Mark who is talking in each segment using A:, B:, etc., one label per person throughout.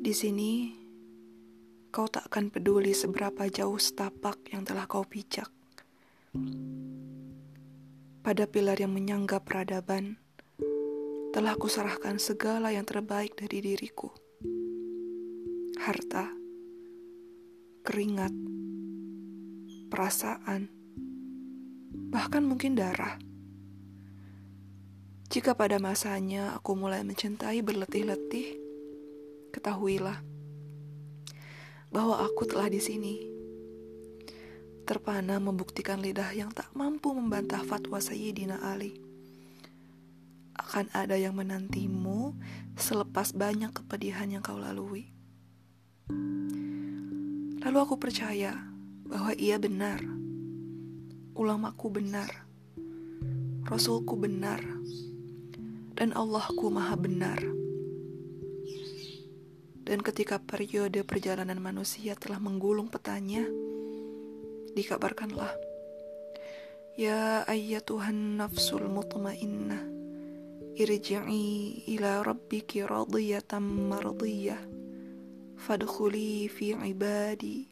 A: Di sini, kau tak akan peduli seberapa jauh setapak yang telah kau pijak. Pada pilar yang menyangga peradaban, telah kuserahkan segala yang terbaik dari diriku. Harta, keringat, perasaan, bahkan mungkin darah. Jika pada masanya aku mulai mencintai berletih-letih, ketahuilah bahwa aku telah di sini. Terpana membuktikan lidah yang tak mampu membantah fatwa Sayyidina Ali. Akan ada yang menantimu selepas banyak kepedihan yang kau lalui. Lalu aku percaya bahwa ia benar. Ulamaku benar. Rasulku benar. Dan Allahku maha benar. Dan ketika periode perjalanan manusia telah menggulung petanya, dikabarkanlah, Ya Tuhan nafsul mutmainnah, irji'i ila rabbiki radiyatan mardiyah, fadkhuli fi ibadi,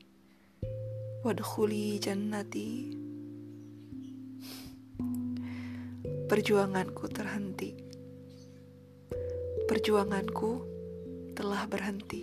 A: wadkhuli jannati. Perjuanganku terhenti. Perjuanganku telah berhenti.